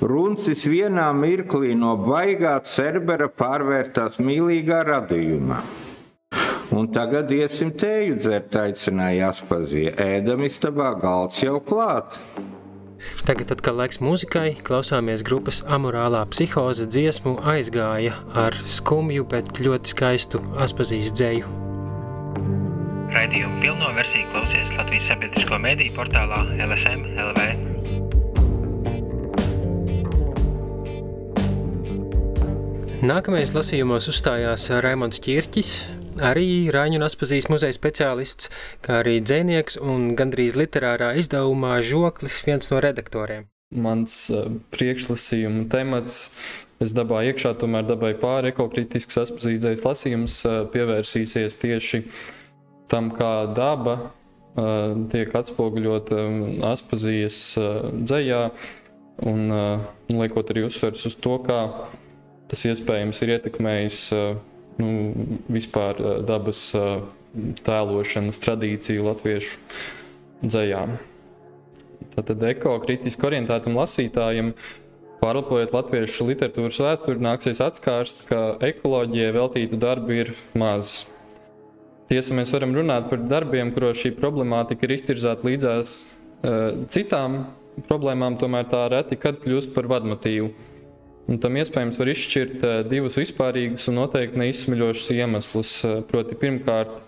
Runcis vienā mirklī no baigā cerbera pārvērtās mīlīgā radījumā. Un tagad iesim tēju dzert, aicināja Aspazija. Ēdam istabā galds jau klāt. Tagad atkal laiks mūzikai, klausāmies grupas amorālā psihoze dziesmu aizgāja ar skumju, bet ļoti skaistu Aspazijas dzēju. Raidījumu pilno versiju klausies Latvijas sabiedrisko mediju portālā LSM LV. Nākamais lasījumos uzstājās Raimons Čirķis, arī Rāņu un Aspazijas muzeja speciālists, kā arī dzēnieks un gandrīz literārā izdevumā žoklis viens no redaktoriem. Mans uh, priekšlasījuma temats, es dabāju iekšā, tomēr dabāju pāri ekokritisks Aspazīdzējas lasījums, uh, pievērsīsies tieši tam, kā daba uh, tiek atspoguļota Aspazijas uh, dzējā, un uh, liekot arī uzsvers uz to, kā tas iespējams ir ietekmējis nu, vispār dabas tēlošanas tradīciju latviešu dzējām. Tātad ekokritiski orientētam lasītājam, pārlapojot latviešu literatūras vēsturi, nāksies atskārst, ka ekoloģijai veltītu darbu ir maz. Tiesa, mēs varam runāt par darbiem, kuros šī problemātika ir iztirzāta līdzās uh, citām problēmām, tomēr tā reti kad kļūst par vadmotīvu. Un tam iespējams var izšķirt uh, divus vispārīgus un noteikti neizsmeļošus iemeslus. Uh, proti, pirmkārt,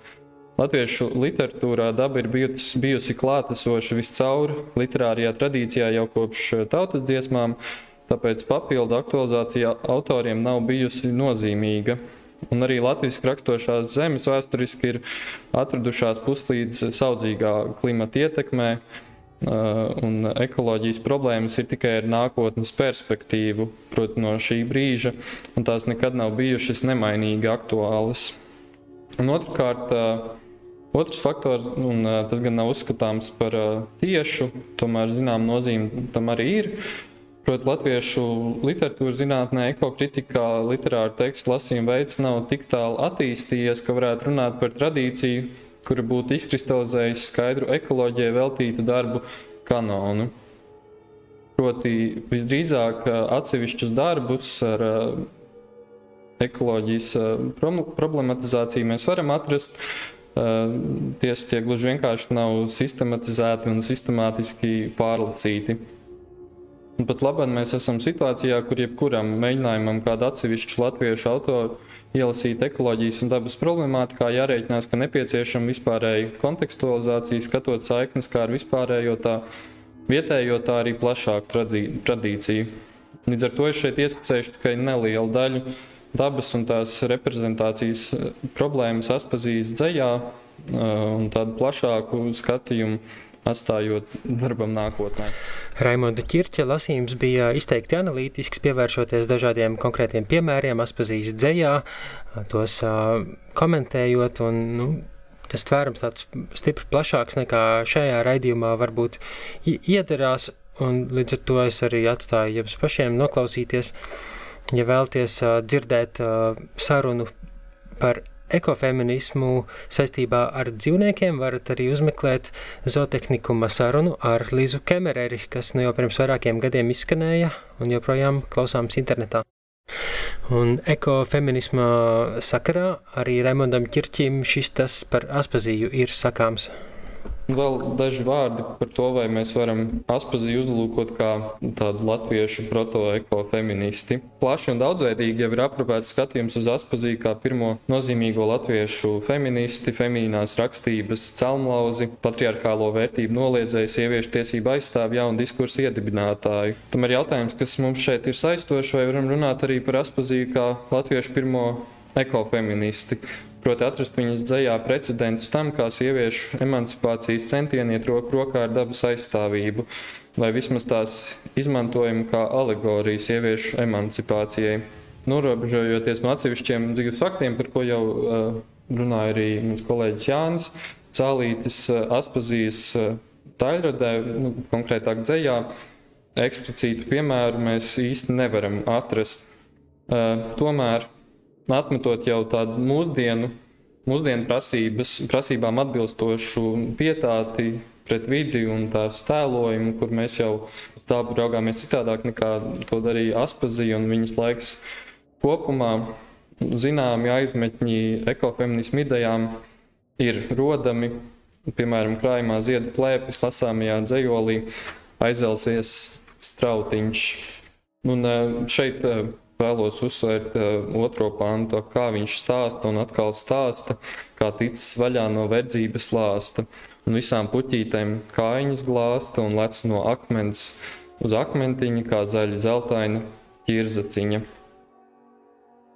Latviešu literatūrā daba ir bijusi, bijusi klātesoša viscaur literārajā tradīcijā jau kopš tautas dziesmām, tāpēc papildu aktualizācija autoriem nav bijusi nozīmīga. Un arī Latvijas rakstošās zemes vēsturiski ir atradušās puslīdz saudzīgā klimata ietekmē, un ekoloģijas problēmas ir tikai ar nākotnes perspektīvu, proti, no šī brīža, un tās nekad nav bijušas nemainīgi aktuālas. Un otrkārt, otrs faktors, un tas gan nav uzskatāms par tiešu, tomēr zinām nozīme tam arī ir Protams, latviešu literatūras zinātnē, ekokritikā, literāra teksta lasījuma veids nav tik tālu attīstījies, ka varētu runāt par tradīciju, kura būtu izkristalizējusi skaidru ekoloģijai veltītu darbu kanonu. Proti, visdrīzāk atsevišķus darbus ar ekoloģijas problematizāciju mēs varam atrast. Tiesa tie gluži vienkārši nav sistematizēti un sistemātiski pārlasīti. Pat labi, mēs esam situācijā, kur jebkuram mēģinājumam kādu atsevišķu latviešu autoru ielasīt ekoloģijas un dabas problemātikā, jārēķinās, ka nepieciešama vispārēja kontekstualizācija, skatot saiknes kā ar vispārējo tā vietējo, tā arī plašāku tradīciju. Līdz ar to es šeit ieskicēšu tikai nelielu daļu dabas un tās reprezentācijas problēmas atpazīst dzējā un tādu plašāku skatījumu atstājot darbam nākotnē. Raimonda Čirča lasījums bija izteikti analītisks, pievēršoties dažādiem konkrētiem piemēriem, atpazīst dzējā, tos uh, komentējot un nu, tas tvērums tāds stipri plašāks nekā šajā raidījumā varbūt iedarās, un līdz ar to es arī atstāju jums pašiem noklausīties, ja vēlties uh, dzirdēt uh, sarunu par ekofeminismu saistībā ar dzīvniekiem varat arī uzmeklēt zootehnikuma sarunu ar Lizu Kemereri, kas nu jau pirms vairākiem gadiem izskanēja un joprojām klausāms internetā. Un ekofeminisma sakarā arī Raimondam Čirķim šis tas par aspazīju ir sakāms. Vēl daži vārdi par to, vai mēs varam Aspaziju uzlūkot kā tādu latviešu proto-ekofeministi. Plaši un daudzveidīgi jau ir aprūpēts skatījums uz Aspaziju kā pirmo nozīmīgo latviešu feministi, feminīnās rakstības celmlauzi, patriarchālo vērtību noliedzēju, sieviešu tiesību aizstāvju un diskursu iedibinātāju. Tomēr jautājums, kas mums šeit ir saistošs, vai varam runāt arī par Aspaziju kā latviešu pirmo ekofeministi. Proti, atrast viņas dzējā precedentus tam, kā sieviešu emancipācijas centieni iet roku rokā ar dabas aizstāvību, vai vismaz tās izmantojumu kā alegoriju sieviešu emancipācijai. Norobežojoties no atsevišķiem dzīves faktiem, par ko jau uh, runāja arī mans kolēģis Jānis Cālītis, uh, Aspazijas uh, Taļradē, nu, konkrētāk dzējā, eksplicītu piemēru mēs īsti nevaram atrast. Uh, tomēr atmetot jau tādu mūsdienu, mūsdienu prasības, prasībām atbilstošu pietāti pret vidi un tās tēlojumu, kur mēs jau uz dabu raugāmies citādāk nekā to darīja Aspazija un viņas laiks kopumā. Zināmi aizmetņi ekofeminismu idejām ir rodami, piemēram, krājumā ziedu klēpis, lasāmajā dzējolī aizelsies strautiņš. Un eh, šeit eh, vēlos uzsvērt otro pantu, kā viņš stāsta un atkal stāsta, kā ticis vaļā no verdzības lāsta, un visām puķītēm kājiņas glāsta un lec no akmens uz akmentiņa, kā zaļa zeltaina ķirzaciņa.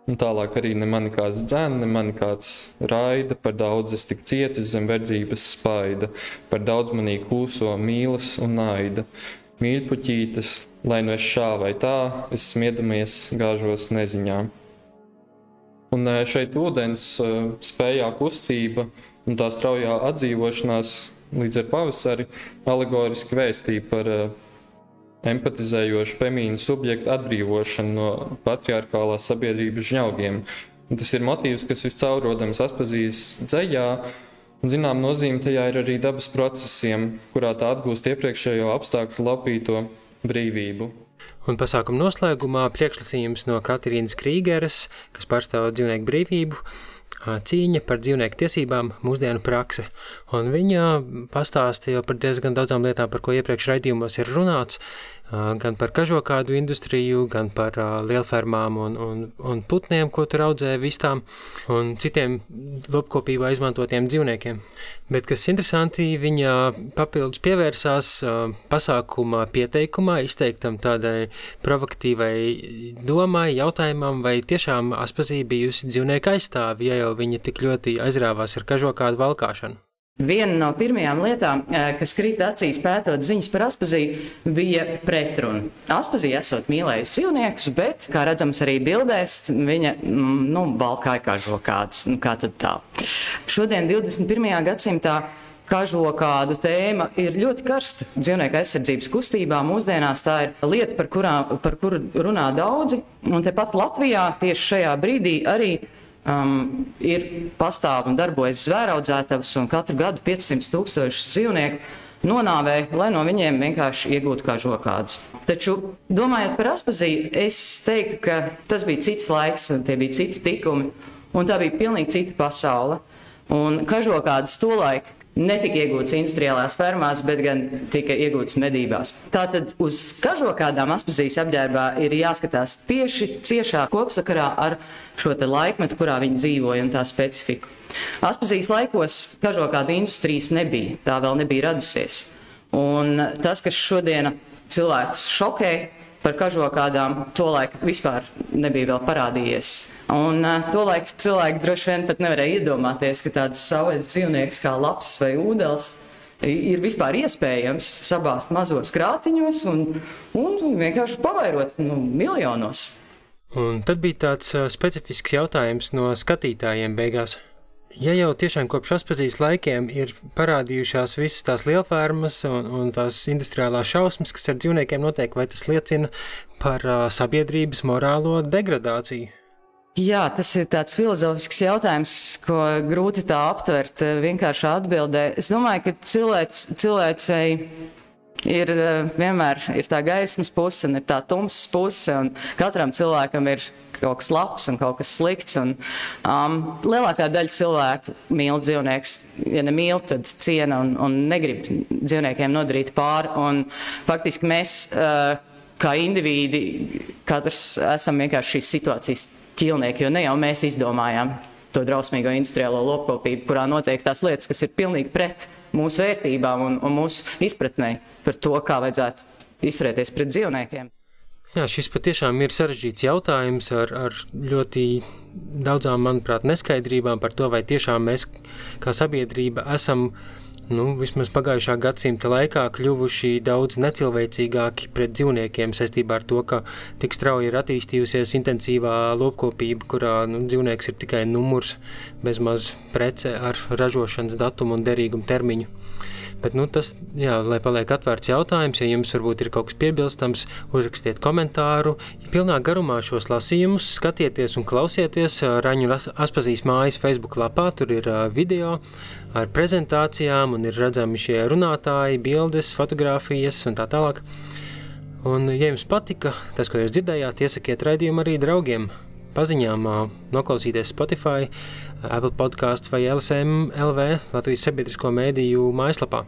Un tālāk arī ne mani kāds dzēna, ne mani kāds raida, par daudz es tik cietis zem verdzības spaida, par daudz manī kūso mīlas un naida mīļpuķītes, lai no es šā vai tā, es smiedamies gāžos neziņā. Un e, šeit ūdens e, spējā kustība un tā straujā atdzīvošanās līdz ar pavasari alegoriski vēstīja par e, empatizējošu femīnu subjektu atbrīvošanu no patriarchālās sabiedrības žņaugiem. Un tas ir motīvs, kas viscaurodams atpazīst dzējā, Zinām, nozīme tajā ir arī dabas procesiem, kurā tā atgūst iepriekšējo apstākļu lapīto brīvību. Un pasākuma noslēgumā priekšlasījums no Katrīnas Krīgeres, kas pārstāv dzīvnieku brīvību, cīņa par dzīvnieku tiesībām, mūsdienu prakse. Un viņa pastāstīja par diezgan daudzām lietām, par ko iepriekš raidījumos ir runāts, gan par kažokādu industriju, gan par lielfermām un, un, un putniem, ko tur audzē vistām, un citiem lopkopībā izmantotiem dzīvniekiem. Bet, kas interesanti, viņa papildus pievērsās pasākuma pieteikumā, izteiktam tādai provokatīvai domai, jautājumam, vai tiešām Aspazī bijusi dzīvnieka aizstāvi, ja jau viņa tik ļoti aizrāvās ar kažokādu valkāšanu. Viena no pirmajām lietām, kas krita acīs pētot ziņas par Aspaziju, bija pretruna. Aspazija esot mīlējusi dzīvniekus, bet, kā redzams arī bildēs, viņa mm, nu, valkāja kā žokāds. Nu, kā tad tā? Šodien, 21. gadsimtā, kažokādu tēma ir ļoti karsta. Dzīvnieku aizsardzības kustībā mūsdienās tā ir lieta, par, kurā, par kuru runā daudzi. Un tepat Latvijā tieši šajā brīdī arī um, ir pastāv un darbojas zvēraudzētavas, un katru gadu 500 tūkstošus dzīvnieku nonāvē, lai no viņiem vienkārši iegūtu kā žokādus. Taču, domājot par Aspaziju, es teiktu, ka tas bija cits laiks, un tie bija citi tikumi, un tā bija pilnīgi cita pasaule. Un kažokādas tolaik netika iegūts industriālās fermās, bet gan tika iegūts medībās. Tātad uz kažokādām aspazijas apģērbā ir jāskatās tieši ciešā kopsakarā ar šo laikmetu, kurā viņi dzīvoja un tā specifiku. Aspazijas laikos kažokāda industrijas nebija, tā vēl nebija radusies. Un tas, kas šodien cilvēkus šokē, par kažokādām tolaik vispār nebija vēl parādījies. Un uh, tolaik cilvēki droši vien pat nevarēja iedomāties, ka tāds savais dzīvnieks kā laps vai ūdens ir vispār iespējams sabāzt mazos krātiņos un, un vienkārši pavairot nu, miljonos. Un tad bija tāds uh, specifisks jautājums no skatītājiem beigās. Ja jau tiešām kopš atpazīs laikiem ir parādījušās visas tās lielfērmas un, un tās industriālās šausmas, kas ar dzīvniekiem notiek, vai tas liecina par uh, sabiedrības morālo degradāciju? Jā, tas ir tāds filozofisks jautājums, ko grūti tā aptvert vienkāršā atbildē. Es domāju, ka cilvēks, cilvēcei ir vienmēr ir tā gaismas puse un ir tā tumsas puse, un katram cilvēkam ir kaut kas labs un kaut kas slikts. Un, um, lielākā daļa cilvēku mīl dzīvniekus. Ja nemīl, tad ciena un, un negrib dzīvniekiem nodarīt pāri. Un, faktiski mēs, uh, kā indivīdi, katrs esam vienkārši šīs situācijas ķilnieki, jo ne jau mēs izdomājām to drausmīgo industriālo lopkopību, kurā notiek tās lietas, kas ir pilnīgi pret mūsu vērtībām un, un mūsu izpratnē par to, kā vajadzētu izturēties pret dzīvniekiem. Jā, šis patiešām ir sarežģīts jautājums ar, ar ļoti daudzām, manuprāt, neskaidrībām par to, vai tiešām mēs kā sabiedrība esam nu, vismaz pagājušā gadsimta laikā kļuvuši daudz necilvēcīgāki pret dzīvniekiem saistībā ar to, ka tik strauji ir attīstījusies intensīvā lopkopība, kurā nu, dzīvnieks ir tikai numurs, bezmaz prece ar ražošanas datumu un derīgumu termiņu. Bet nu, tas, jā, lai paliek atvērts jautājums, ja jums varbūt ir kaut kas piebilstams, uzrakstiet komentāru. Pilnā garumā šos lasījumus skatieties un klausieties Raņu Aspazīs mājas Facebook lapā, tur ir video ar prezentācijām un ir redzami šie runātāji, bildes, fotografijas un tā tālāk. Un, ja jums patika tas, ko jūs dzirdējāt, iesakiet raidījumu arī draugiem. Paziņām noklausīties Spotify, Apple podkāstu vai LSM LV Latvijas sabiedrisko mēdīju mājaslapā.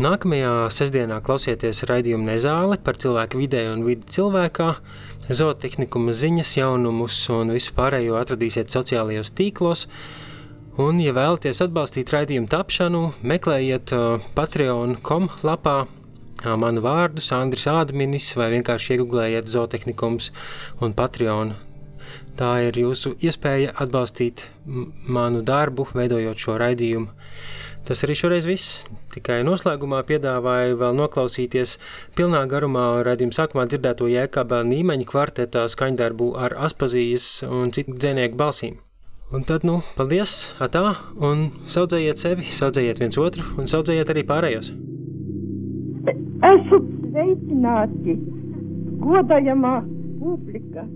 Nākamajā sestdienā klausieties raidījumu Nezāle par cilvēku vidē un vidi cilvēkā, zootehnikuma ziņas, jaunumus un visu pārējo atradīsiet sociālajos tīklos. Un, ja vēlaties atbalstīt raidījumu tapšanu, meklējiet uh, patreon.com lapā uh, manu vārdu, Andris Ādminis, vai vienkārši iegūlējiet zootehnikums un Patreon Tā ir jūsu iespēja atbalstīt manu darbu, veidojot šo raidījumu. Tas arī šoreiz viss. Tikai noslēgumā piedāvāju vēl noklausīties pilnā garumā raidījuma sākumā dzirdēto jēkabā Nīmeņa kvartetā skaņdarbu ar Aspazijas un citu dzēnieku balsīm. Un tad, nu, paldies, atā, un saudzējiet sevi, saudzējiet viens otru un saudzējiet arī pārējos. Esat sveicināti, godājamā publika!